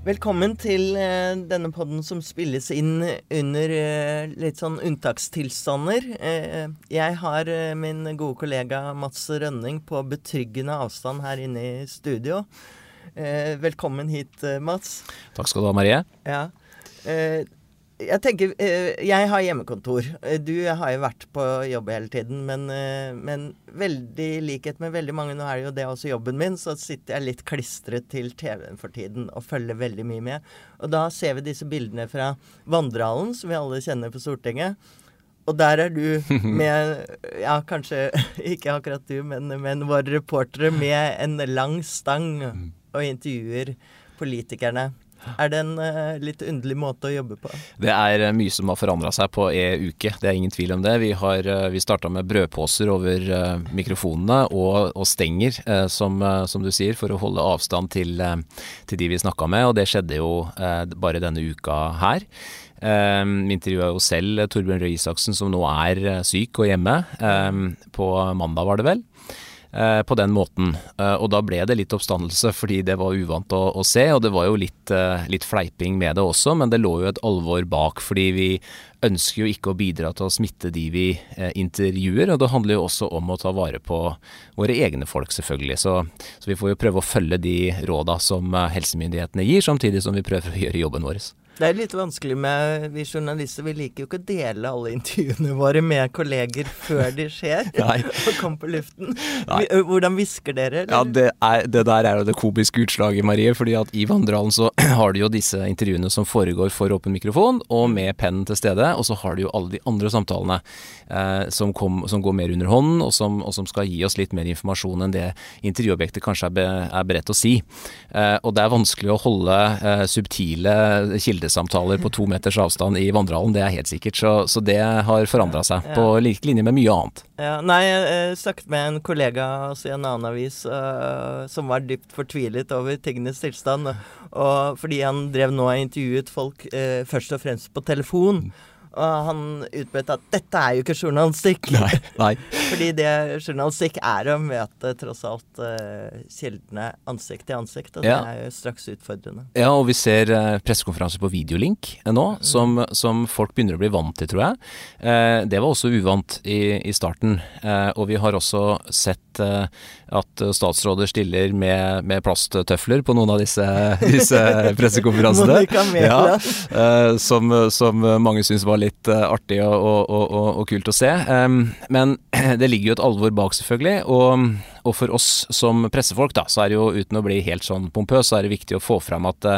Velkommen til eh, denne podden som spilles inn under eh, litt sånn unntakstilstander. Eh, jeg har eh, min gode kollega Mats Rønning på betryggende avstand her inne i studio. Eh, velkommen hit, eh, Mats. Takk skal du ha, Marie. Ja. Jeg tenker eh, Jeg har hjemmekontor. Eh, Du har jo vært på jobb hele tiden, men, eh, men veldig i likhet med veldig mange, nå er det jo det også jobben min, så sitter jeg litt klistret til TV-en for tiden og følger veldig mye med. Og da ser vi disse bildene fra Vandrehallen, som vi alle kjenner på Stortinget. Og der er du med Ja, kanskje ikke akkurat du, men, men våre reportere med en lang stang og intervjuer politikerne. Er det en uh, litt underlig måte å jobbe på? Det er eh, mye som har forandra seg på e-uke, det er ingen tvil om det. Vi, har, eh, vi starta med brødposer over uh, mikrofonene og, og stenger, som, som du sier, for å holde avstand til, til de vi snakka med, og det skjedde jo bare denne uka her. Um, intervjua jo selv Torbjørn Røe Isaksen, som nå er syk og hjemme. Um, På mandag, var det vel. Eh, på den måten. Eh, og da ble det litt oppstandelse, fordi det var uvant å, å se. Og det var jo litt, eh, litt fleiping med det også, men det lå jo et alvor bak. Fordi vi ønsker jo ikke å bidra til å smitte de vi eh, intervjuer. Og det handler jo også om å ta vare på våre egne folk, selvfølgelig. Så, så vi får jo prøve å følge de råda som eh, helsemyndighetene gir, samtidig som vi prøver å gjøre jobben vår. Det er litt vanskelig med vi journalister. Vi liker jo ikke å dele alle intervjuene våre med kolleger før de skjer og kommer på luften. Nei. Hvordan hvisker dere? Ja, det, er, det der er jo det komiske utslaget, Marie. fordi at i Vandrehallen så har du jo disse intervjuene som foregår for åpen mikrofon, og med pennen til stede. Og så har du jo alle de andre samtalene eh, som, kom, som går mer under hånden, og som, og som skal gi oss litt mer informasjon enn det intervjuobjektet kanskje er, be, er beredt å si. Eh, og det er vanskelig å holde eh, subtile kildesamtaler på to meters avstand i Vandrehallen, det er helt sikkert. Så, så det har forandra seg, på lik linje med mye annet. Ja, nei, jeg snakket med en kollega altså, i en annen avis uh, som var dypt fortvilet over tingenes tilstand. Og fordi han drev nå og intervjuet folk uh, først og fremst på telefon. Og han utbrøt at dette er jo ikke journalistikk. Nei, nei. Fordi det journalistikk er å møte tross alt eh, kildene ansikt til ansikt. Og Ja. det er jo straks utfordrende. Ja, og vi ser eh, pressekonferanser på videolink eh, nå, som, som folk begynner å bli vant til, tror jeg. Eh, det var også uvant i, i starten. Eh, og vi har også sett eh, at statsråder stiller med, med plasttøfler på noen av disse, disse pressekonferansene. ja, eh, som, som mange syns var litt eh, artig og, og, og, og, kult å se. Men det ligger jo et alvor bak, selvfølgelig. Og, og for oss som pressefolk, da, så er det jo uten å bli helt sånn pompøs, så er det viktig å få fram at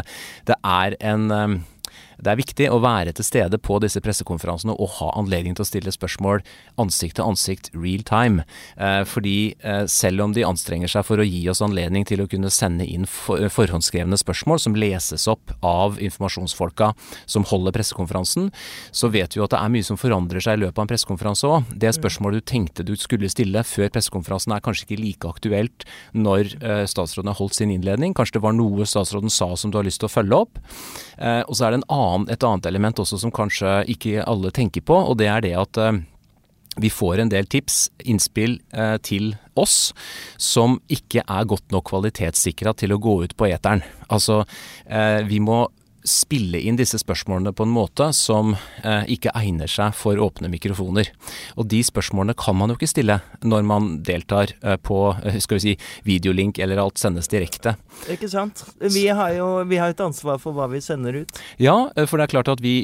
det er en det er viktig å være til stede på disse pressekonferansene og ha anledning til å stille spørsmål ansikt til ansikt, real time. Eh, fordi eh, selv om de anstrenger seg for å gi oss anledning til å kunne sende inn for, forhåndsskrevne spørsmål som leses opp av informasjonsfolka som holder pressekonferansen, så vet vi jo at det er mye som forandrer seg i løpet av en pressekonferanse òg. Det spørsmålet du tenkte du skulle stille før pressekonferansen er kanskje ikke like aktuelt når eh, statsråden har holdt sin innledning. Kanskje det var noe statsråden sa som du har lyst til å følge opp. Eh, og så er det en annen, et annet element også som kanskje ikke alle tenker på, og det er det at eh, vi får en del tips, innspill eh, til oss som ikke er godt nok kvalitetssikra til å gå ut på eteren. Altså, eh, vi må spille inn disse spørsmålene på en måte som eh, ikke egner seg for åpne mikrofoner. Og de spørsmålene kan man jo ikke stille når man deltar eh, på eh, skal vi si, videolink eller alt sendes direkte. Ikke sant? Vi har jo vi har et ansvar for hva vi sender ut. Ja, eh, for det er klart at vi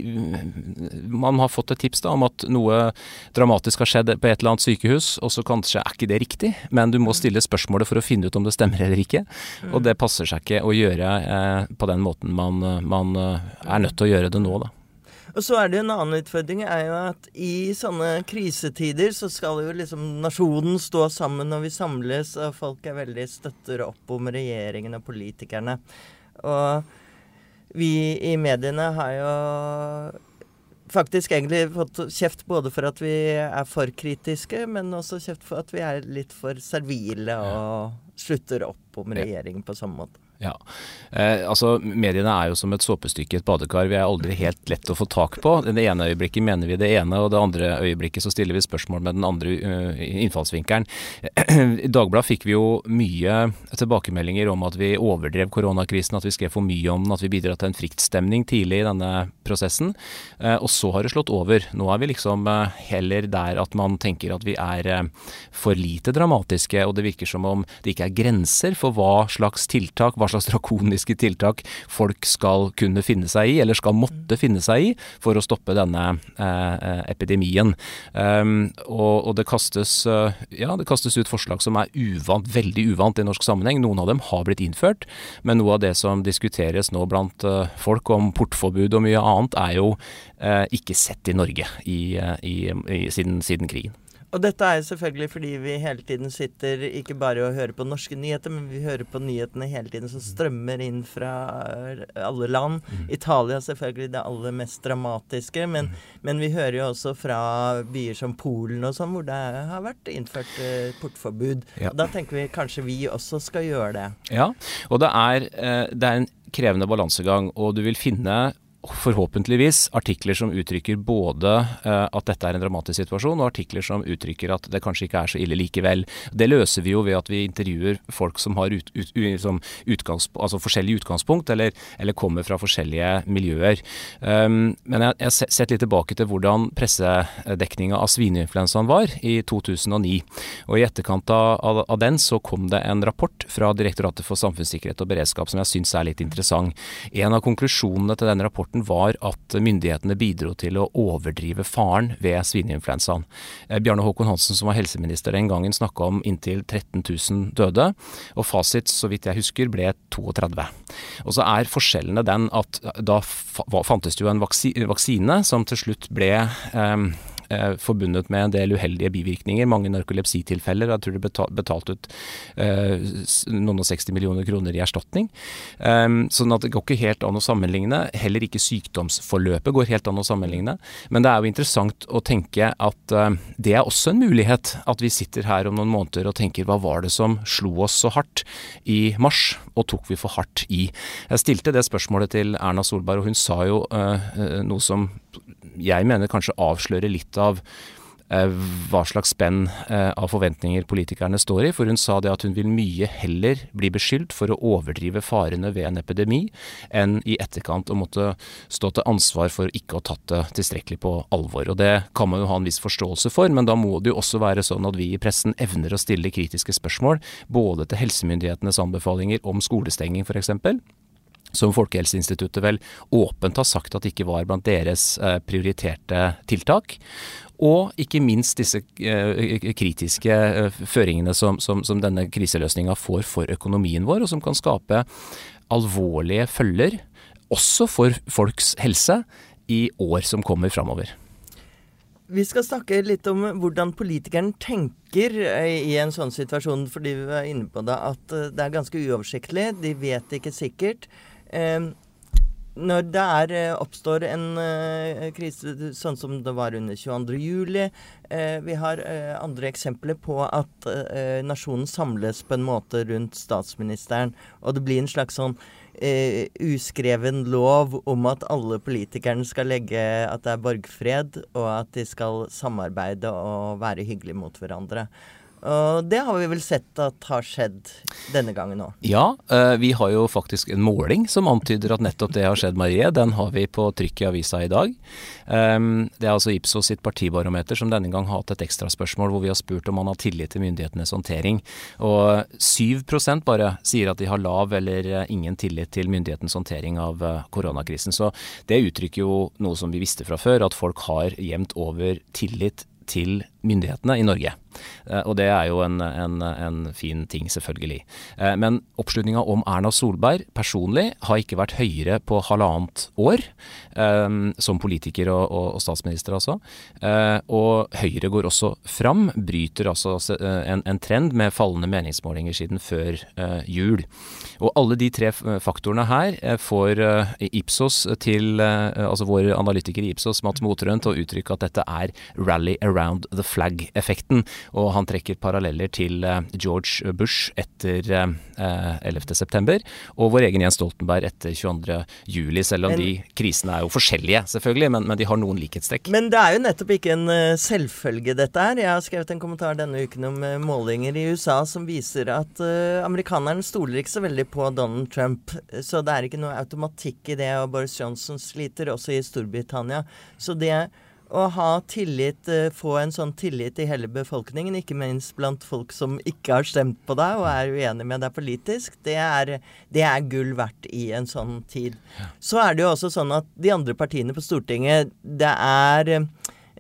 Man har fått et tips da om at noe dramatisk har skjedd på et eller annet sykehus, og så kanskje er ikke det riktig, men du må stille spørsmålet for å finne ut om det stemmer eller ikke. Og det passer seg ikke å gjøre eh, på den måten man, man eh, er nødt til å gjøre det nå, da. Og så er det en annen utfordring er jo at i sånne krisetider så skal jo liksom nasjonen stå sammen når vi samles, og folk er veldig støtter opp om regjeringen og politikerne. Og vi i mediene har jo faktisk egentlig fått kjeft både for at vi er for kritiske, men også kjeft for at vi er litt for servile og slutter opp om regjeringen på samme måte. Ja. Eh, altså, Mediene er jo som et såpestykke i et badekar. Vi er aldri helt lett å få tak på. Det ene øyeblikket mener vi det ene, og det andre øyeblikket så stiller vi spørsmål med den andre uh, innfallsvinkelen. I Dagbladet fikk vi jo mye tilbakemeldinger om at vi overdrev koronakrisen, at vi skrev for mye om den, at vi bidro til en fryktstemning tidlig i denne prosessen. Eh, og så har det slått over. Nå er vi liksom eh, heller der at man tenker at vi er eh, for lite dramatiske, og det virker som om det ikke er grenser for hva slags tiltak, hva slags drakoniske tiltak folk skal kunne finne seg i, eller skal måtte finne seg i, for å stoppe denne eh, epidemien. Um, og, og, det kastes uh, ja, det kastes ut forslag som er uvant, veldig uvant i norsk sammenheng. Noen av dem har blitt innført, men noe av det som diskuteres nå blant uh, folk om portforbud og mye annet, er jo uh, ikke sett i Norge i, i, i, siden, siden krigen. Og dette er selvfølgelig fordi vi hele tiden sitter ikke bare og hører på norske nyheter, men vi hører på nyhetene hele tiden som strømmer inn fra alle land. Mm. Italia selvfølgelig det aller mest dramatiske, men, mm. men, vi hører jo også fra byer som Polen og sånn, hvor det har vært innført eh, portforbud. Ja. Da tenker vi kanskje vi også skal gjøre det. Ja, og det er, eh, det er en krevende balansegang, og du vil finne forhåpentligvis artikler som uttrykker både uh, at dette er en dramatisk situasjon, og artikler som uttrykker at det kanskje ikke er så ille likevel. Det løser vi jo ved at vi intervjuer folk som har ut, ut, som altså forskjellig utgangspunkt, eller, eller, kommer fra forskjellige miljøer. Um, men jeg har sett litt tilbake til hvordan pressedekninga av svineinfluensaen var i 2009. Og i etterkant av, av, den så kom det en rapport fra Direktoratet for samfunnssikkerhet og beredskap som jeg syns er litt interessant. En av konklusjonene til den rapporten rapporten var at myndighetene bidro til å overdrive faren ved svineinfluensaen. Eh, Bjarne Håkon Hansen som var helseminister den gangen snakka om inntil 13 000 døde, og fasit, så vidt jeg husker, ble 32. Og så er forskjellene den at da fantes det jo en vaksine som til slutt ble eh, eh, forbundet med en del uheldige bivirkninger. Mange narkolepsitilfeller. Jeg tror det betalt, betalt ut eh, noen og 60 millioner kroner i erstatning. Um, sånn at det går ikke helt an å sammenligne. Heller ikke sykdomsforløpet går helt an å sammenligne. Men det er jo interessant å tenke at eh, det er også en mulighet. At vi sitter her om noen måneder og tenker hva var det som slo oss så hardt i mars, og tok vi for hardt i? Jeg stilte det spørsmålet til Erna Solberg, og hun sa jo uh, noe som jeg mener kanskje avslører litt av eh, hva slags spenn eh, av forventninger politikerne står i. For hun sa det at hun vil mye heller bli beskyldt for å overdrive farene ved en epidemi, enn i etterkant å måtte stå til ansvar for ikke å ha tatt det tilstrekkelig på alvor. Og Det kan man jo ha en viss forståelse for, men da må det jo også være sånn at vi i pressen evner å stille kritiske spørsmål, både til helsemyndighetenes anbefalinger om skolestenging f.eks., som Folkehelseinstituttet vel åpent har sagt at ikke var blant deres eh, prioriterte tiltak. Og ikke minst disse eh, kritiske eh, føringene som, som, som denne kriseløsninga får for økonomien vår, og som kan skape alvorlige følger, også for folks helse, i år som kommer framover. Vi skal snakke litt om hvordan politikeren tenker i en sånn situasjon, fordi vi var inne på det at det er ganske uoversiktlig. De vet ikke sikkert. Ehm, når det er, eh, oppstår en uh, krise sånn som det var under 22.07. Uh, vi har uh, andre eksempler på at uh, nasjonen samles på en måte rundt statsministeren, og det blir en slags sånn uskreven lov om at alle politikerne skal legge at det er borgfred, og at de skal samarbeide og være hyggelige mot hverandre. Og det har vi vel sett at har skjedd denne gangen òg. Ja, eh, vi har jo faktisk en måling som antyder at nettopp det har skjedd, Marie. Den har vi på trykk i avisa i dag. Ehm, det er altså Ipsos sitt partibarometer som denne gang har hatt et ekstraspørsmål hvor vi har spurt om man har tillit til myndighetenes håndtering. Og 7% bare sier at de har lav eller eh, ingen tillit til myndighetens håndtering av eh, koronakrisen. Så det uttrykker jo noe som vi visste fra før, at folk har jevnt over tillit til myndighetene i Norge. Eh, og det er jo en, en, en fin ting, selvfølgelig. Eh, men oppslutninga om Erna Solberg personlig har ikke vært høyere på halvannet år. Eh, som politiker og, og, og statsminister, altså. Og Høyre går også fram. Bryter altså en, en trend med fallende meningsmålinger siden før jul. Og alle de tre faktorene her får Ipsos til, altså vår analytiker i Ipsos, Mats Motrøn, til å uttrykke at dette er rally around the flag-effekten. Og han trekker paralleller til eh, George Bush etter eh, 11.9. og vår egen Jens Stoltenberg etter 22.07. Selv om Men- de krisene er jo forskjellige, selvfølgelig, men, men de har noen likhetstrekk. Men det er jo nettopp ikke en eh, selvfølge, dette her. Jeg har skrevet en kommentar denne uken om eh, målinger i USA som viser at uh, amerikanerne stoler ikke så veldig på Donald Trump. Så det er ikke noe automatikk i det, og Boris Johnson sliter også i Storbritannia. Så det å ha tillit, eh, få en sånn tillit i hele befolkningen, ikke minst blant folk som ikke har stemt på deg og er uenig med deg politisk, det er, det er gull verdt i en sånn tid. Så er det jo også sånn at de andre partiene på Stortinget, det er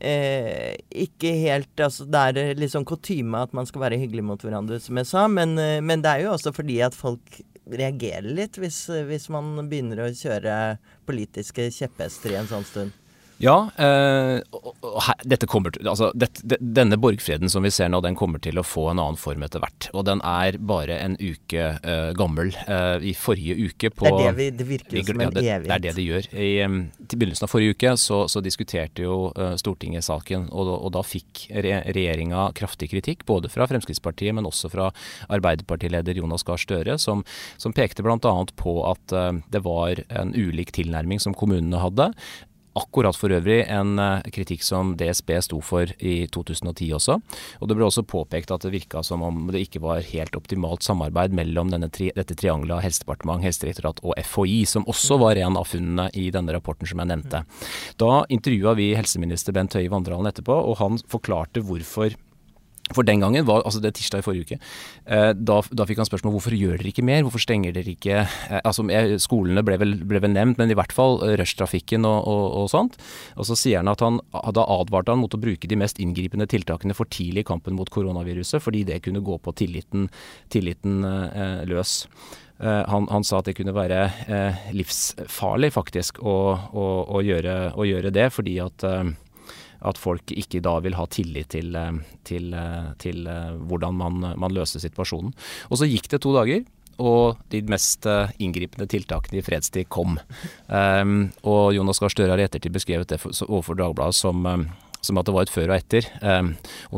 eh, ikke helt altså Det er eh, litt sånn kutyme at man skal være hyggelig mot hverandre, som jeg sa, men, eh, men det er jo også fordi at folk reagerer litt hvis, hvis man begynner å kjøre politiske kjepphester i en sånn stund. Ja, eh, og, og dette kommer til, altså, dette- de, denne borgfreden som vi ser nå, den kommer til å få en annen form etter hvert. Og den er bare en uke eh, gammel. Eh, I forrige uke på Det er det vi- det virker vi, som en ja, det, evighet. Det er det det gjør. I, til begynnelsen av forrige uke så, så diskuterte jo eh, Stortinget saken, og, og da fikk re, regjeringa kraftig kritikk. Både fra Fremskrittspartiet, men også fra Arbeiderpartileder Jonas Gahr Støre, som, som pekte bl.a. på at eh, det var en ulik tilnærming som kommunene hadde. Akkurat for øvrig en eh, kritikk som DSB sto for i 2010 også. Og det ble også påpekt at det virka som om det ikke var helt optimalt samarbeid mellom tri dette triangelet av Helsedepartement, Helsedirektorat og FHI, som også var en av funnene i denne rapporten som jeg nevnte. Da intervjua vi helseminister Bent Høie Vandralen etterpå, og han forklarte hvorfor for den gangen, var, altså det er tirsdag i forrige uke, eh, da, da fikk han spørsmål hvorfor gjør dere ikke mer? Hvorfor stenger dere ikke eh, altså Skolene ble vel, ble vel nevnt, men i hvert fall eh, rushtrafikken og, og, og sånt. Og så sier han at han da advarte han mot å bruke de mest inngripende tiltakene for tidlig i kampen mot koronaviruset, fordi det kunne gå på tilliten, tilliten eh, løs. Han, han sa at det kunne være livsfarlig faktisk å, å, å, gjøre, å gjøre det, fordi at at folk ikke da vil ha tillit til, eh, til, eh, til eh, hvordan man, man løser situasjonen. Og så gikk det to dager. Og de mest inngripende tiltakene i fredstid kom. Um, og Jonas Gahr Støre har i ettertid beskrevet det overfor Dagbladet som, som at det var et før og etter um,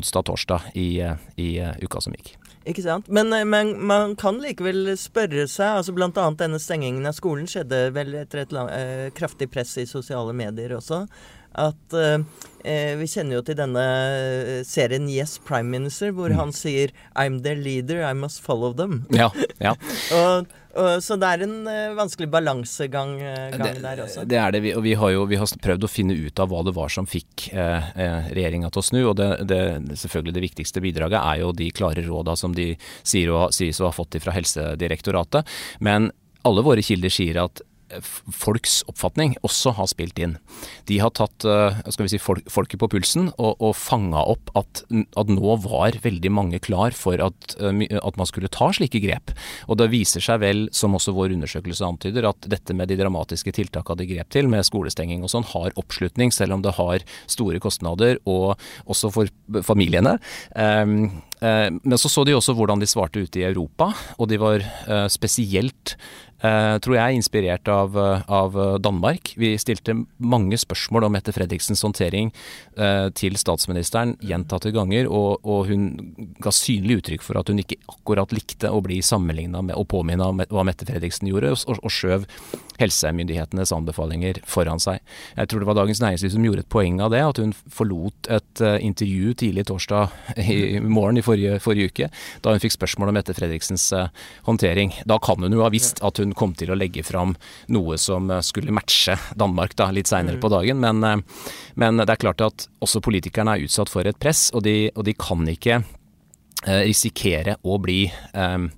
onsdag-torsdag i, i uka som gikk. Ikke sant? Men, men man kan likevel spørre seg altså annet denne stengingen av skolen skjedde vel etter et lang, kraftig press i sosiale medier også. At eh, eh, Vi kjenner jo til denne eh, serien Yes Prime Minister, hvor han sier I'm their leader, I must follow them. Ja, ja. og, og, så det er en eh, vanskelig balansegang der også. Det er det, vi, og vi har jo vi har prøvd å finne ut av hva det var som fikk eh, regjeringa til å snu. og det, det, selvfølgelig det viktigste bidraget er jo de klare råda som de sier å, sies å ha fått fra Helsedirektoratet. Men alle våre kilder sier at folks oppfatning også har spilt inn. De har tatt eh, skal vi si, folk, folket på pulsen og, og fanga opp at, at nå var veldig mange klar for at, eh, at man skulle ta slike grep. Og det viser seg vel, som også vår undersøkelse antyder, at dette med de dramatiske tiltakene de grep til, med skolestenging og sånn, har oppslutning, selv om det har store kostnader, og også for familiene. Um, eh, men så så de også hvordan de svarte ute i Europa, og de var spesielt tror jeg, er inspirert av, eh, av Danmark. Vi stilte mange spørsmål om Mette Fredriksens håndtering eh, til statsministeren gjentatte ganger, og, og hun ga synlig uttrykk for at hun ikke akkurat likte å bli sammenligna med og påminna om hva Mette Fredriksen gjorde, og, og skjøv helsemyndighetenes anbefalinger foran seg. Jeg tror det var Dagens Næringsliv som gjorde et poeng av det, at hun forlot et eh, intervju tidlig torsdag i morgen i forrige, forrige uke, da hun fikk spørsmål om Mette Fredriksens eh, håndtering. Da kan hun jo ha visst at hun kom til å legge fram noe som eh, skulle matche Danmark da, litt seinere på dagen, men, eh, men det er klart at også politikerne er utsatt for et press, og de, og de kan ikke risikere å bli eh,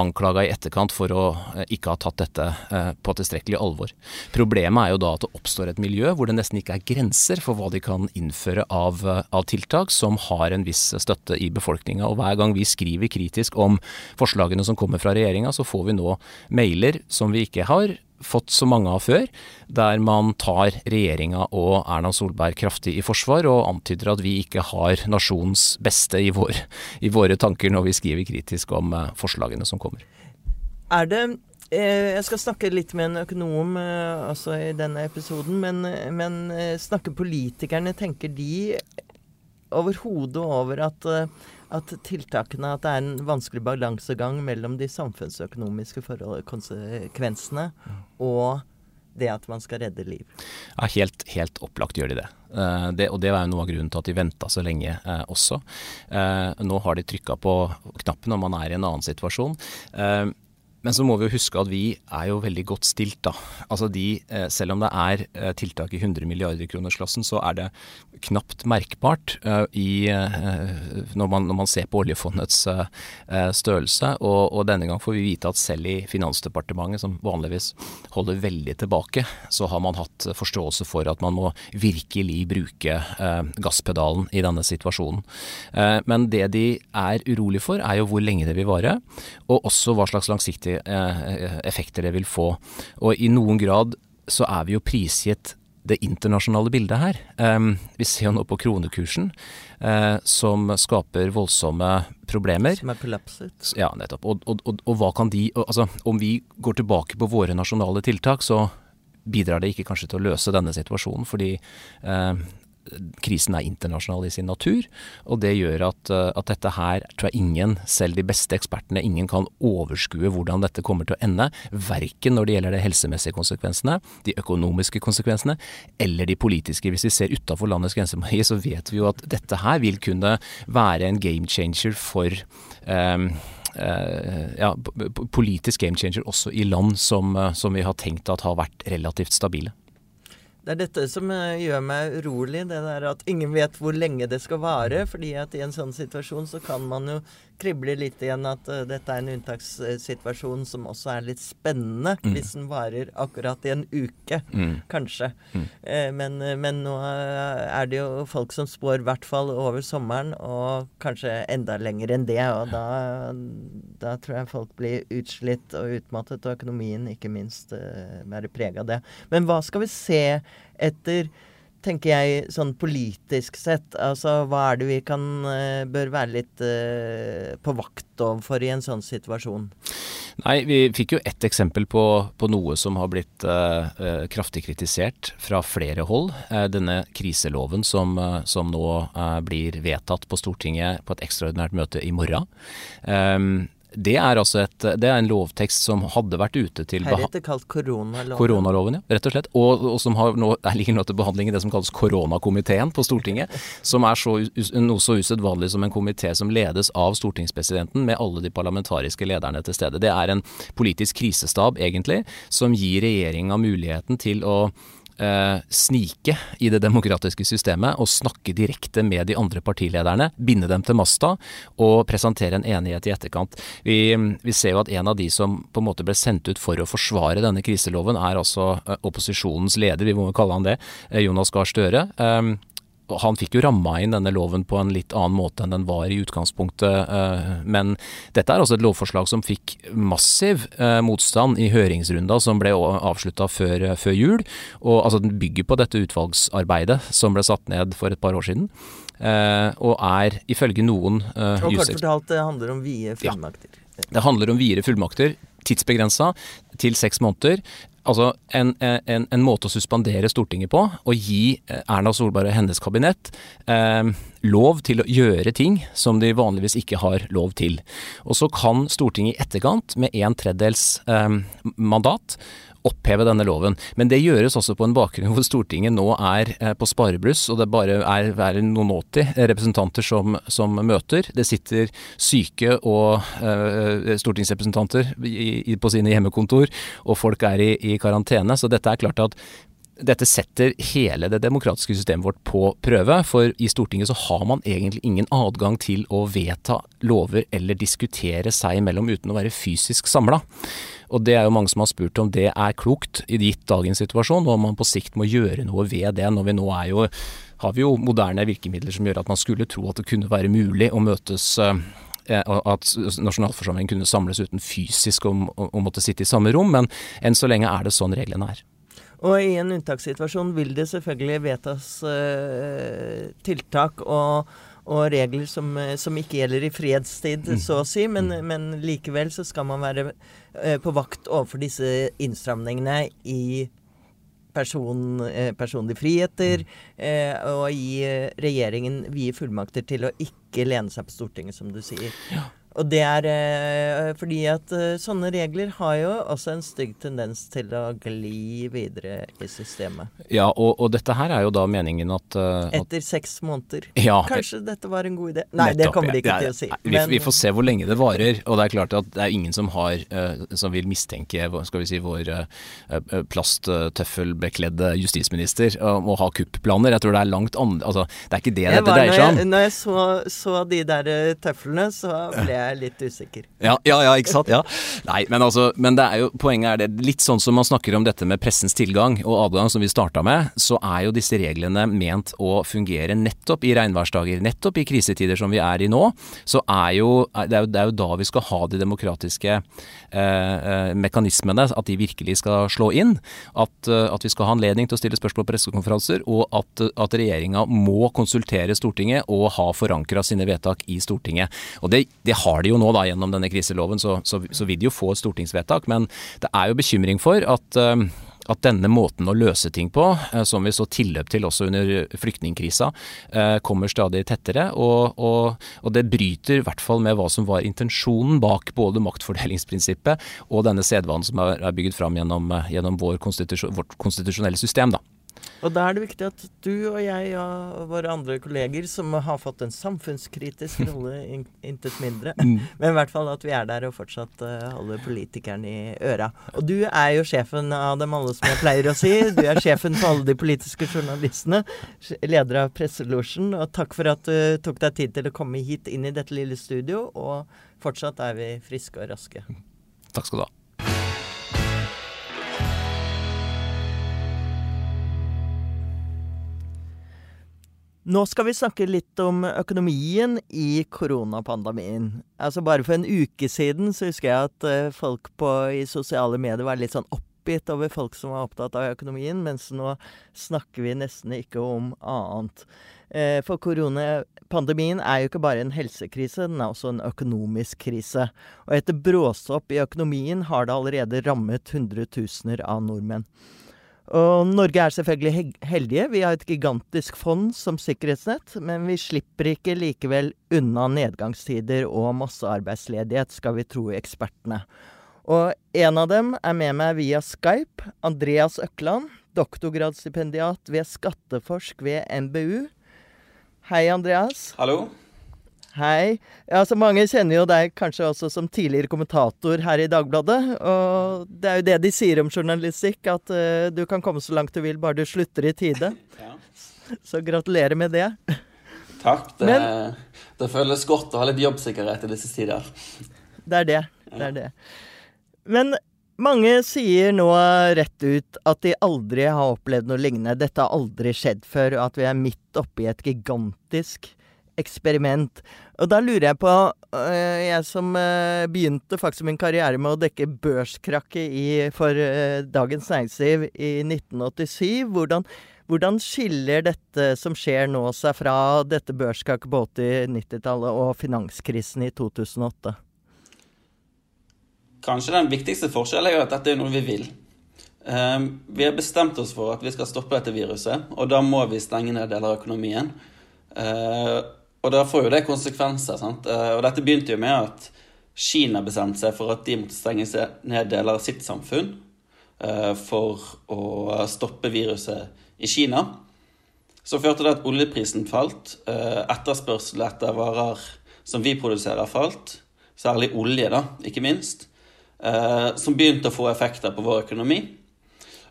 anklaga i etterkant for å eh, ikke ha tatt dette eh, på tilstrekkelig alvor. Problemet er jo da at det oppstår et miljø hvor det nesten ikke er grenser for hva de kan innføre av, eh, av tiltak som har en viss støtte i befolkninga. Og hver gang vi skriver kritisk om forslagene som kommer fra regjeringa, så får vi nå mailer som vi ikke har fått så mange av før, der man tar regjeringa og Erna Solberg kraftig i forsvar og antyder at vi ikke har nasjonens beste i, vår, i våre tanker når vi skriver kritisk om eh, forslagene som kommer. Er det eh, Jeg skal snakke litt med en økonom eh, også i denne episoden, men, men snakker politikerne Tenker de overhodet over at, at tiltakene At det er en vanskelig balansegang mellom de samfunnsøkonomiske konsekvensene og det at man skal redde liv. Ja, helt, helt opplagt gjør de det. Uh, det. Og det var jo noe av grunnen til at de venta så lenge uh, også. Uh, nå har de trykka på knappen og man er i en annen situasjon. Men så må vi jo huske at vi er jo veldig godt stilt, da. Altså de, eh, selv om det er eh, tiltak i 100 milliarder kronersklassen, så er det knapt merkbart uh, i, når, man, når, man, ser på oljefondets størrelse. Og, og, denne gang får vi vite at selv i Finansdepartementet, som vanligvis holder veldig tilbake, så har man hatt forståelse for at man må virkelig bruke gasspedalen i denne situasjonen. men det de er urolig for, er jo hvor lenge det vil vare, og også hva slags langsiktige Eh, effekter det vil få. Og i noen grad så er vi jo prisgitt det internasjonale bildet her. Um, vi ser jo nå på kronekursen, uh, som skaper voldsomme problemer. Som er kollapset. Ja, nettopp. Og, og, og, og hva kan de Altså, om vi går tilbake på våre nasjonale tiltak, så bidrar det ikke kanskje til å løse denne situasjonen, fordi uh, krisen er internasjonal i sin natur. Og det gjør at, eh, at, dette her tror jeg ingen, selv de beste ekspertene, ingen kan overskue hvordan dette kommer til å ende. Verken når det gjelder de helsemessige konsekvensene, de økonomiske konsekvensene eller de politiske. Hvis vi ser utafor landets grenser, så vet vi jo at dette her vil kunne være en game changer for um, ja, politisk game changer også i land som, som vi har tenkt at har vært relativt stabile. Det er dette som eh, gjør meg urolig. Det der at ingen vet hvor lenge det skal vare. fordi at i en sånn situasjon så kan man jo krible litt igjen at uh, dette er en unntakssituasjon som også er litt spennende. Mm. Hvis den varer akkurat i en uke, mm. kanskje. Mm. Uh, men, uh, men, nå er det jo folk som spår i hvert fall over sommeren, og kanskje enda lenger enn det. Og da, da tror jeg folk blir utslitt og utmattet, og økonomien ikke minst være preg av det. Men hva skal vi se etter, tenker jeg, sånn politisk sett? Altså hva er det vi kan eh, bør være litt uh, på vakt overfor i en sånn situasjon? Nei, vi fikk jo ett eksempel på, på noe som har blitt uh, kraftig kritisert fra flere hold. Denne kriseloven som, som nå blir vedtatt på Stortinget på et ekstraordinært møte i morgen. Um, det er altså et, det er en lovtekst som hadde vært ute til Heretter kalt koronaloven. Koronaloven, ja, rett og slett. Og, og som har nå, ligger nå til behandling i det som kalles koronakomiteen på Stortinget. som er så, noe så usedvanlig som en komité som ledes av stortingspresidenten med alle de parlamentariske lederne til stede. Det er en politisk krisestab, egentlig, som gir regjeringa muligheten til å eh, snike i det demokratiske systemet og snakke direkte med de andre partilederne, binde dem til masta og presentere en enighet i etterkant. Vi, vi, ser jo at en av de som på en måte ble sendt ut for å forsvare denne kriseloven, er altså eh, opposisjonens leder, vi må kalle han det, eh, Jonas Gahr Støre. Eh, han fikk jo ramma inn denne loven på en litt annen måte enn den var i utgangspunktet. Eh, men dette er altså et lovforslag som fikk massiv eh, motstand i høringsrunda som ble avslutta før, før, jul. Og altså Den bygger på dette utvalgsarbeidet som ble satt ned for et par år siden. Eh, og er ifølge noen Og kort fortalt, det handler om vide fullmakter. Ja, det handler om videre fullmakter tidsbegrensa til seks måneder altså en, en, en, måte å suspendere Stortinget på, og gi eh, Erna Solberg og hennes kabinett eh, lov til å gjøre ting som de vanligvis ikke har lov til. Og så kan Stortinget i etterkant, med en tredjedels eh, mandat, oppheve denne loven. Men det gjøres også på en bakgrunn hvor Stortinget nå er eh, på sparebluss, og det bare er, er noen 80 representanter som, som, møter. Det sitter syke og uh, stortingsrepresentanter i, i, på sine hjemmekontor, og folk er i, i karantene. Så dette er klart at dette setter hele det demokratiske systemet vårt på prøve. For i Stortinget så har man egentlig ingen adgang til å vedta lover eller diskutere seg imellom uten å være fysisk samla. Og det er jo mange som har spurt om det er klokt i gitt dagens situasjon, og om man på sikt må gjøre noe ved det. Når vi nå er jo, har vi jo moderne virkemidler som gjør at man skulle tro at det kunne være mulig å møtes eh, at nasjonalforsamlingen kunne samles uten fysisk å måtte sitte i samme rom, men enn så lenge er det sånn reglene er. Og i en unntakssituasjon vil det selvfølgelig vedtas uh, tiltak og, og regler som, eh, som, ikke gjelder i fredstid, mm. så å si. Men, mm. men, likevel så skal man være uh, på vakt overfor disse innstramningene i person, uh, personlige friheter, eh, og gi regjeringen vide fullmakter til å ikke lene seg på Stortinget, som du sier. Ja. Og det er eh, fordi at eh, sånne regler har jo også en stygg tendens til å gli videre i systemet. Ja, og, og dette her er jo da meningen at, uh, at Etter seks måneder. Ja, Kanskje dette var en god idé? Nei, nettopp, det kommer de ikke ja, til å si. Vi, men, vi, får se hvor lenge det varer. Og det er klart at det er ingen som har uh, som vil mistenke skal vi si, vår uh, plasttøffelbekledde justisminister om å ha kupplaner. Jeg tror det er langt andre altså, Det er ikke det dette dreier seg om. Når jeg så, så de der tøflene, så ble jeg jeg litt usikker. Ja, ja, ja, ikke sant. Ja. Nei, men altså, men det er jo, poenget er det litt sånn som man snakker om dette med pressens tilgang og adgang, som vi starta med, så er jo disse reglene ment å fungere nettopp i regnværsdager, nettopp i krisetider som vi er i nå. Så er jo det, er jo, det er jo da vi skal ha de demokratiske eh, eh mekanismene, at de virkelig skal slå inn. At, eh, at, vi skal ha anledning til å stille spørsmål på pressekonferanser, og at, at regjeringa må konsultere Stortinget og ha forankra sine vedtak i Stortinget. Og det, det har har de jo nå da gjennom denne kriseloven, så, så, så vil de jo få et stortingsvedtak. Men det er jo bekymring for at uh, at denne måten å løse ting på, eh, som vi så tilløp til også under flyktningkrisa, eh, kommer stadig tettere. Og, og, og, det bryter i hvert fall med hva som var intensjonen bak både maktfordelingsprinsippet og denne sedvanen som er, bygget fram gjennom, gjennom konstitusjon, vårt konstitusjonelle system. da. Og da er det viktig at du og jeg og våre andre kolleger, som har fått en samfunnskritisk rolle, intet mindre, mm. men i hvert fall at vi er der og fortsatt uh, holder politikerne i øra. Og du er jo sjefen av dem alle, som jeg pleier å si. Du er sjefen for alle de politiske journalistene. Leder av Presselosjen. Og takk for at du tok deg tid til å komme hit inn i dette lille studio. Og fortsatt er vi friske og raske. Takk skal du ha. Nå skal vi snakke litt om økonomien i koronapandemien. Altså Bare for en uke siden så husker jeg at uh, folk på, i sosiale medier var litt sånn oppgitt over folk som var opptatt av økonomien, mens nå snakker vi nesten ikke om annet. Uh, for koronapandemien er jo ikke bare en helsekrise, den er også en økonomisk krise. Og etter bråstopp i økonomien har det allerede rammet hundretusener av nordmenn. Og Norge er selvfølgelig heldige. Vi har et gigantisk fond som sikkerhetsnett, men vi slipper ikke likevel unna nedgangstider og massearbeidsledighet, skal vi tro ekspertene. Og en av dem er med meg via Skype. Andreas Økland, doktorgradsstipendiat ved Skatteforsk ved NBU. Hei, Andreas. Hallo. Hei. Ja, så Mange kjenner jo deg kanskje også som tidligere kommentator her i Dagbladet. Og det er jo det de sier om journalistikk, at uh, du kan komme så langt du vil bare du slutter i tide. Ja. Så gratulerer med det. Takk. Det, Men, det, føles godt å ha litt jobbsikkerhet i disse tider. Det er det. Det er det. Men mange sier nå rett ut at de aldri har opplevd noe lignende. Dette har aldri skjedd før, og at vi er midt oppi et gigantisk eksperiment. Og da lurer jeg på, øh, jeg som øh, begynte faktisk min karriere med å dekke børskrakket for øh, Dagens Næringsliv i 1987, hvordan, hvordan skiller dette som skjer nå seg fra dette børskrakket på 80-90-tallet og finanskrisen i 2008? Kanskje den viktigste forskjellen er at dette er noe vi vil. Um, vi har bestemt oss for at vi skal stoppe dette viruset, og da må vi stenge ned deler av økonomien. Og da får jo det konsekvenser. sant? Eh, og dette begynte jo med at Kina bestemte seg for at de måtte stenge ned deler av sitt samfunn eh, for å stoppe viruset i Kina. Så førte det at oljeprisen falt. Eh, etterspørsel etter varer som vi produserer, falt. Særlig olje, da, ikke minst. Som begynte å få effekter på vår økonomi.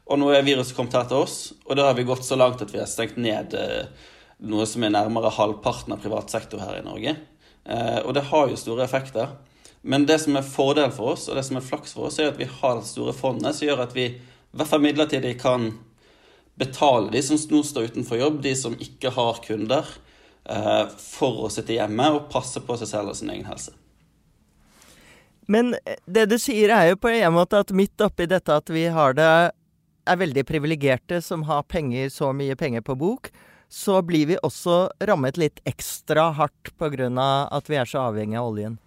Og nå er viruset kommet her til oss, og da har vi gått så langt at vi har stengt ned noe som er nærmere halvparten av privat sektor her i Norge. Eh, og det har jo store effekter. Men det som er fordel for oss, og det som er flaks for oss, er at vi har det store fondet som gjør at vi i hvert fall midlertidig kan betale de som nå står utenfor jobb, de som ikke har kunder, eh, for å sitte hjemme og passe på seg selv og sin egen helse. Men det du sier er jo på en måte at midt oppi dette at vi har det er veldig privilegerte som har penger, så mye penger på bok, så blir vi også rammet litt ekstra hardt pga. at vi er så avhengig av oljen.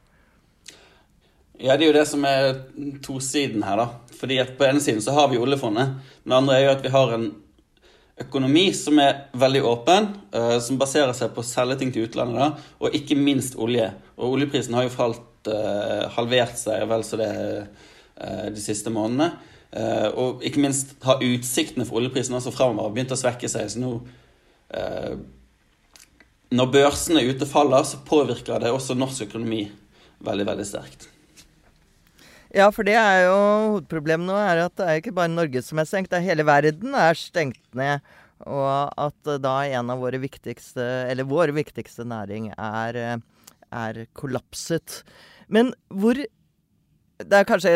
Ja, det er jo det som er tosiden her, da. Fordi at på ene siden så har vi oljefondet. Men det andre er jo at vi har en økonomi som er veldig åpen, uh, som baserer seg på å selge ting til utlandet, da, og ikke minst olje. Og oljeprisen har jo falt, uh, halvert seg vel så det uh, de siste månedene. og ikke minst har utsiktene for oljeprisen også framover begynt å svekke seg. Så nå Når børsene ute faller, så påvirker det også norsk økonomi veldig, veldig sterkt. Ja, for det er jo hovedproblemet nå, er at det er ikke bare Norge som er stengt. Det er hele verden er stengt ned. Og at da en av våre viktigste, eller vår viktigste næring er, er kollapset. Men hvor det er kanskje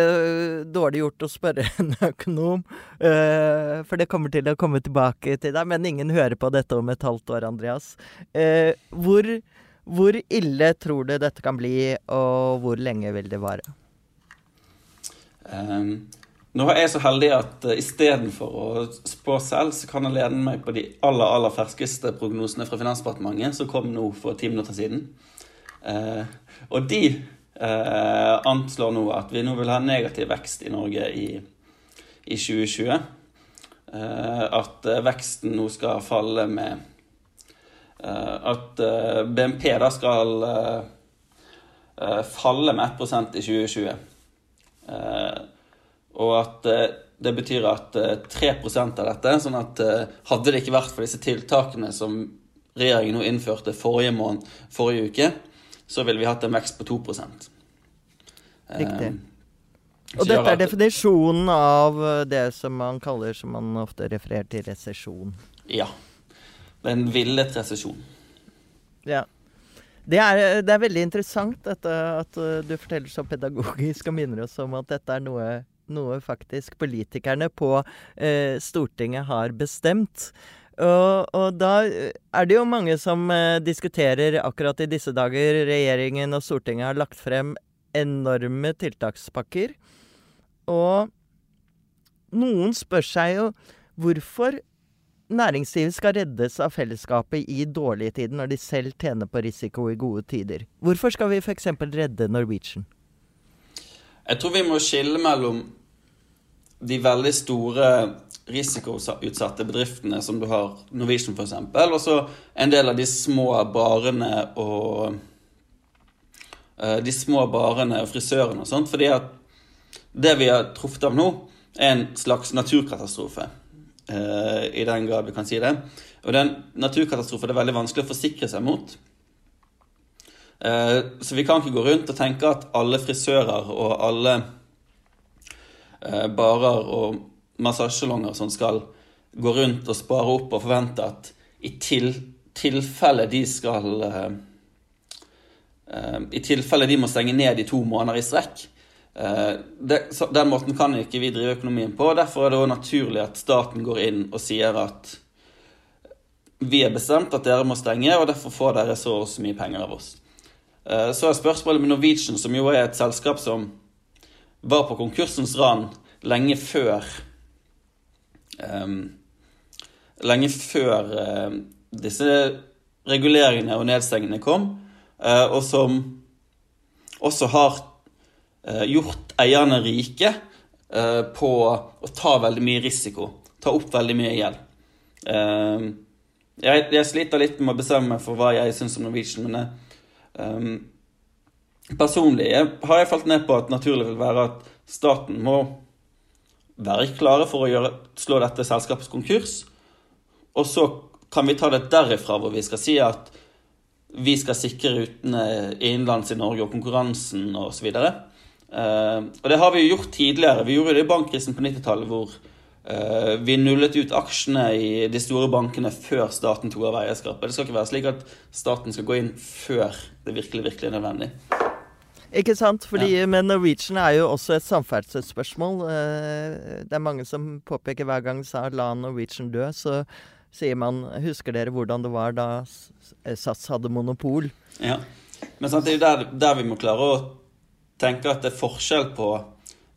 dårlig gjort å spørre en økonom, uh, for det kommer til å komme tilbake til deg. Men ingen hører på dette om et halvt år, Andreas. Uh, hvor, hvor ille tror du dette kan bli, og hvor lenge vil det vare? Um, nå er jeg så heldig at uh, istedenfor å spå selv, så kan jeg lene meg på de aller aller ferskeste prognosene fra Finansdepartementet, som kom nå for ti minutter siden. Uh, og de uh, anslår nå at vi nå vil ha negativ vekst i Norge i, i 2020. Eh, at veksten nå skal falle med At BNP da skal falle med 1 i 2020. Eh, og at eh, det betyr at 3 eh, av dette sånn at Hadde det ikke vært for disse tiltakene som regjeringen nå innførte forrige, måned, forrige uke, så ville vi hatt en vekst på 2% Riktig. Og dette er definisjonen av det som man kaller, som man ofte refererer til, resesjon. Ja. Det er en villet resesjon. Ja. Det er, det er, veldig interessant dette, at uh, du forteller så pedagogisk og minner oss om at dette er noe, noe faktisk politikerne på eh, Stortinget har bestemt. Og, og, da er det jo mange som eh, diskuterer akkurat i disse dager Regjeringen og Stortinget har lagt frem enorme tiltakspakker. Og noen spør seg jo hvorfor næringslivet skal reddes av fellesskapet i dårlige tider, når de selv tjener på risiko i gode tider. Hvorfor skal vi f.eks. redde Norwegian? Jeg tror vi må skille mellom de veldig store risikoutsatte bedriftene som du har, Norwegian f.eks., og så en del av de små barene og uh, De små barene og frisørene og sånt. Fordi at det vi har truffet av nå, er en slags naturkatastrofe. Uh, I den grad vi kan si det. Og den naturkatastrofen er veldig vanskelig å forsikre seg mot. Uh, så vi kan ikke gå rundt og tenke at alle frisører og alle barer og massasjesalonger som skal gå rundt og spare opp og forvente at i til, tilfelle de skal I tilfelle de må stenge ned i to måneder i strekk, Uh, den måten kan ikke vi drive økonomien på. og Derfor er det også naturlig at staten går inn og sier at vi er bestemt at dere må stenge, og derfor får dere så og så mye penger av oss. Så er spørsmålet med Norwegian, som jo er et selskap som var på konkursens rand lenge før Lenge før um, disse reguleringene og nedstengene kom, uh, og som også har Eh, gjort eierne rike eh, på å ta veldig mye risiko. Ta opp veldig mye gjeld. Eh, jeg, jeg, sliter litt med å bestemme meg for hva jeg syns om Norwegian, men jeg, personlig jeg, har jeg falt ned på at naturlig vil være at staten må være klare for å gjøre, slå dette selskapets konkurs. Og så kan vi ta det derifra hvor vi skal si at vi skal sikre rutene innenlands i Norge og konkurransen osv. Og, så Uh, og det har vi jo gjort tidligere. Vi gjorde det i bankkrisen på 90-tallet hvor uh, vi nullet ut aksjene i de store bankene før staten tok av eierskapet. Det skal ikke være slik at staten skal gå inn før det virkelig, virkelig er nødvendig. Ikke sant? Fordi, ja. Men Norwegian er jo også et samferdselsspørsmål. Uh, det er mange som påpeker hver gang de sa 'la Norwegian dø', så sier man 'husker dere hvordan det var da SAS hadde monopol'? Ja, Men sant, det er jo der, der vi må klare å tenke at det er forskjell på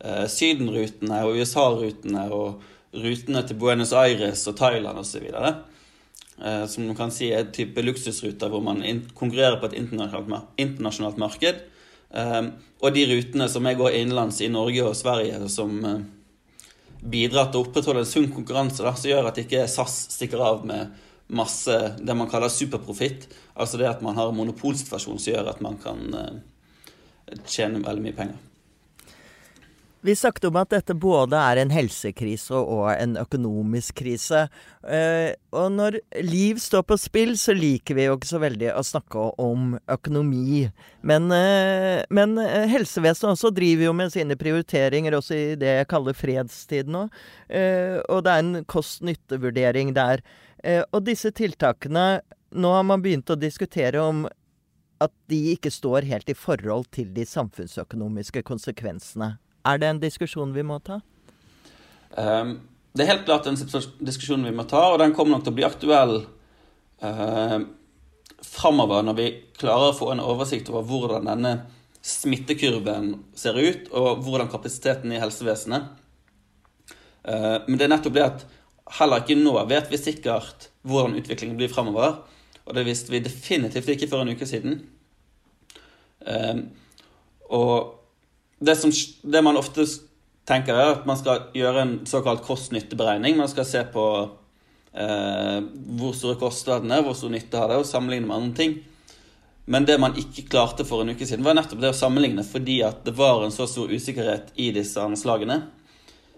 eh, Syden-rutene og USA-rutene og rutene til Buenos Aires og Thailand osv. Eh, som man kan si er type luksusruter hvor man konkurrerer på et internasjonalt, internasjonalt marked. Eh, og de rutene som jeg går innenlands i Norge og Sverige, som, bidrar til å opprettholde en sunn konkurranse da, som gjør at ikke SAS stikker av med masse det man kaller superprofitt. Altså det at man har en monopolsituasjon som gjør at man kan eh, tjene veldig mye penger. Vi snakket om at dette både er en helsekrise og en økonomisk krise. Eh, og når liv står på spill, så liker vi jo ikke så veldig å snakke om økonomi. Men, eh, men eh, helsevesenet også driver jo med sine prioriteringer også i det jeg kaller fredstid nå. Og det er en kost-nytte-vurdering der. Og disse tiltakene Nå har man begynt å diskutere om at de ikke står helt i forhold til de samfunnsøkonomiske konsekvensene. Er det en diskusjon vi må ta? Um, det er helt klart en diskusjon vi må ta, og den kommer nok til å bli aktuell uh, framover når vi klarer å få en oversikt over hvordan denne smittekurven ser ut, og hvordan kapasiteten i helsevesenet. Uh, men det er nettopp det at heller ikke nå vet vi sikkert hvordan utviklingen blir framover. Og det visste vi definitivt ikke for en uke siden. Um, og det, som, det, man ofte tenker, er at man skal gjøre en såkalt kost-nytte-beregning. Man skal se på eh, hvor store kostnadene hvor stor nytte har det, og sammenligne med andre ting. Men det man ikke klarte for en uke siden, var nettopp det å sammenligne fordi at det var en så stor usikkerhet i disse anslagene.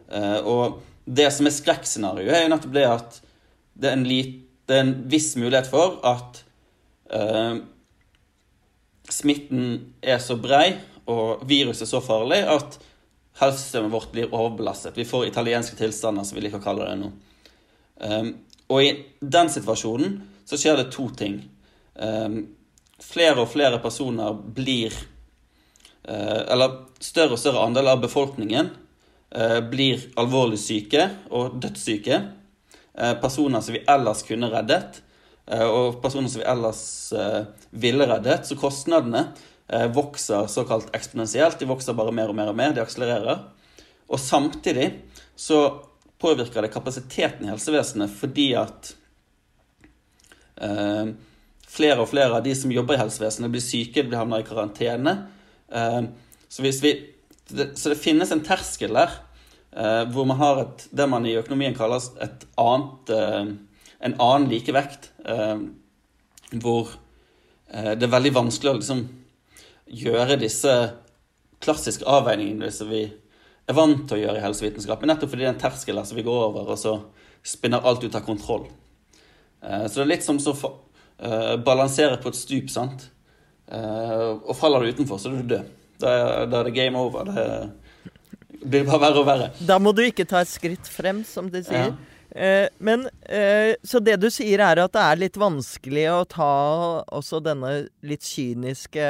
Eh, og det som er skrekkscenarioet, er jo nettopp det at det er en, lit, det er en viss mulighet for at eh, smitten er så brei og viruset så farlig at helsesystemet vårt blir overbelastet. Vi får italienske tilstander, som vi liker å kalle det nå. Um, og i den situasjonen så skjer det to ting. Um, flere og flere personer blir uh, Eller større og større andel av befolkningen uh, blir alvorlig syke og dødssyke. Uh, personer som vi ellers kunne reddet, og personer som vi ellers ville reddet. Så kostnadene vokser såkalt eksponentielt. De vokser bare mer og mer og mer. De akselererer. Og samtidig så påvirker det kapasiteten i helsevesenet fordi at eh, flere og flere av de som jobber i helsevesenet, blir syke, blir havner i karantene. Eh, så, vi, det, så, det, finnes en terskel der eh, hvor man har et, det man i økonomien kaller et annet, eh, en annen likevekt. Eh, hvor det er veldig vanskelig å liksom gjøre disse klassiske avveiningene som vi er vant til å gjøre i helsevitenskapen. Nettopp fordi det er en terskel som vi går over, og så spinner alt ut av kontroll. Eh, så det er litt som å uh, balansere på et stup, sant. Uh, og faller du utenfor, så er du død. Da er det game over. Det blir bare verre og verre. Da må du ikke ta et skritt frem, som de sier. Ja. Men Så det du sier, er at det er litt vanskelig å ta også denne litt kyniske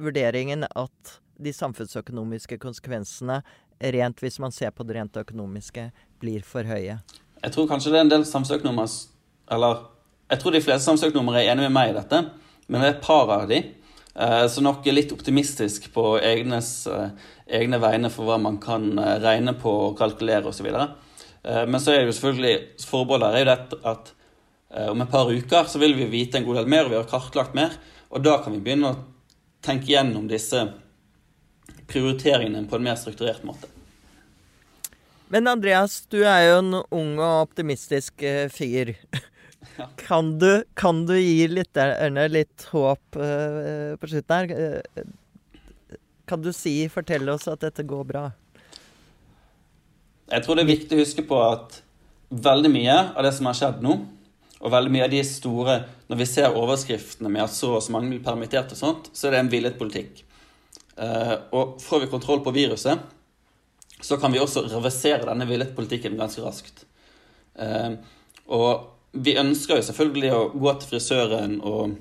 vurderingen at de samfunnsøkonomiske konsekvensene, rent hvis man ser på det rent økonomiske, blir for høye? Jeg tror kanskje det er en del samfunnsøkonomer Eller jeg tror de fleste samfunnsøkonomer er enig med meg i dette, men det er et par av de så som nok er litt optimistisk på egnes, eh, egne vegne for hva man kan eh, regne på og kalkulere osv. Men så er det jo selvfølgelig forbeholdet er jo dette at om et par uker så vil vi vite en god del mer, og vi har kartlagt mer. Og da kan vi begynne å tenke gjennom disse prioriteringene på en mer strukturert måte. Men Andreas, du er jo en ung og optimistisk eh, fyr. Ja. Kan, du, kan, du, gi lytterne litt håp uh, på slutten her? Uh, kan du si, fortelle oss at dette går bra? Jeg tror det er viktig å huske på at veldig mye av det som har skjedd nå, og veldig mye av de store Når vi ser overskriftene med at så og så mange blir permittert og sånt, så er det en villet politikk. Eh, og får vi kontroll på viruset, så kan vi også reversere denne villet politikken ganske raskt. Eh, og vi ønsker jo selvfølgelig å gå til frisøren og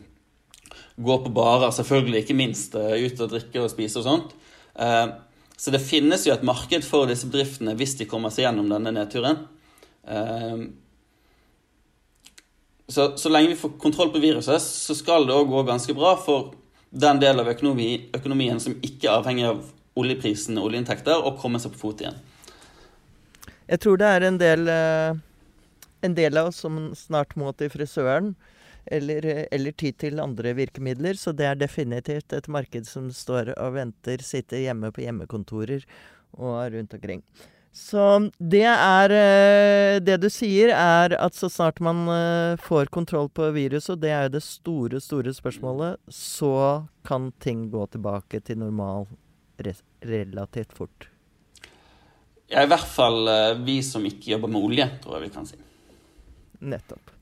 gå på barer, selvfølgelig ikke minst eh, ut og drikke og spise og sånt. Så det finnes jo et marked for disse bedriftene hvis de kommer seg gjennom denne nedturen. Så, så lenge vi får kontroll på viruset, så skal det òg gå ganske bra for den delen av økonomi, økonomien som ikke er avhengig av oljeprisen og oljeinntekter, å komme seg på fot igjen. Jeg tror det er en del, eh, en del av oss som snart må til frisøren. Eller, eller ty til andre virkemidler. Så det er definitivt et marked som står og venter, sitter hjemme på hjemmekontorer og rundt omkring. Så det er eh, Det du sier, er at så snart man eh, får kontroll på viruset, og det er jo det store, store spørsmålet, så kan ting gå tilbake til normal relativt fort. Ja, i hvert fall eh, vi som ikke jobber med olje, tror jeg vi kan si. Nettopp.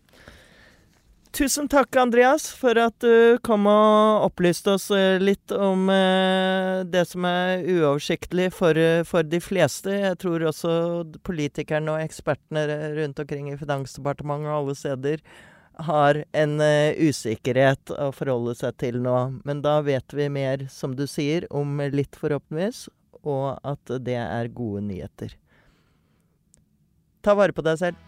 Tusen takk, Andreas, for at du kom og opplyste oss eh, litt om eh, det som er uoversiktlig for, eh, for de fleste. Jeg tror også politikerne og ekspertene rundt omkring i Finansdepartementet og alle steder har en usikkerhet å forholde seg til nå. Men da vet vi mer, som du sier, om litt, forhåpentligvis, og at det er gode nyheter. Ta vare på deg selv.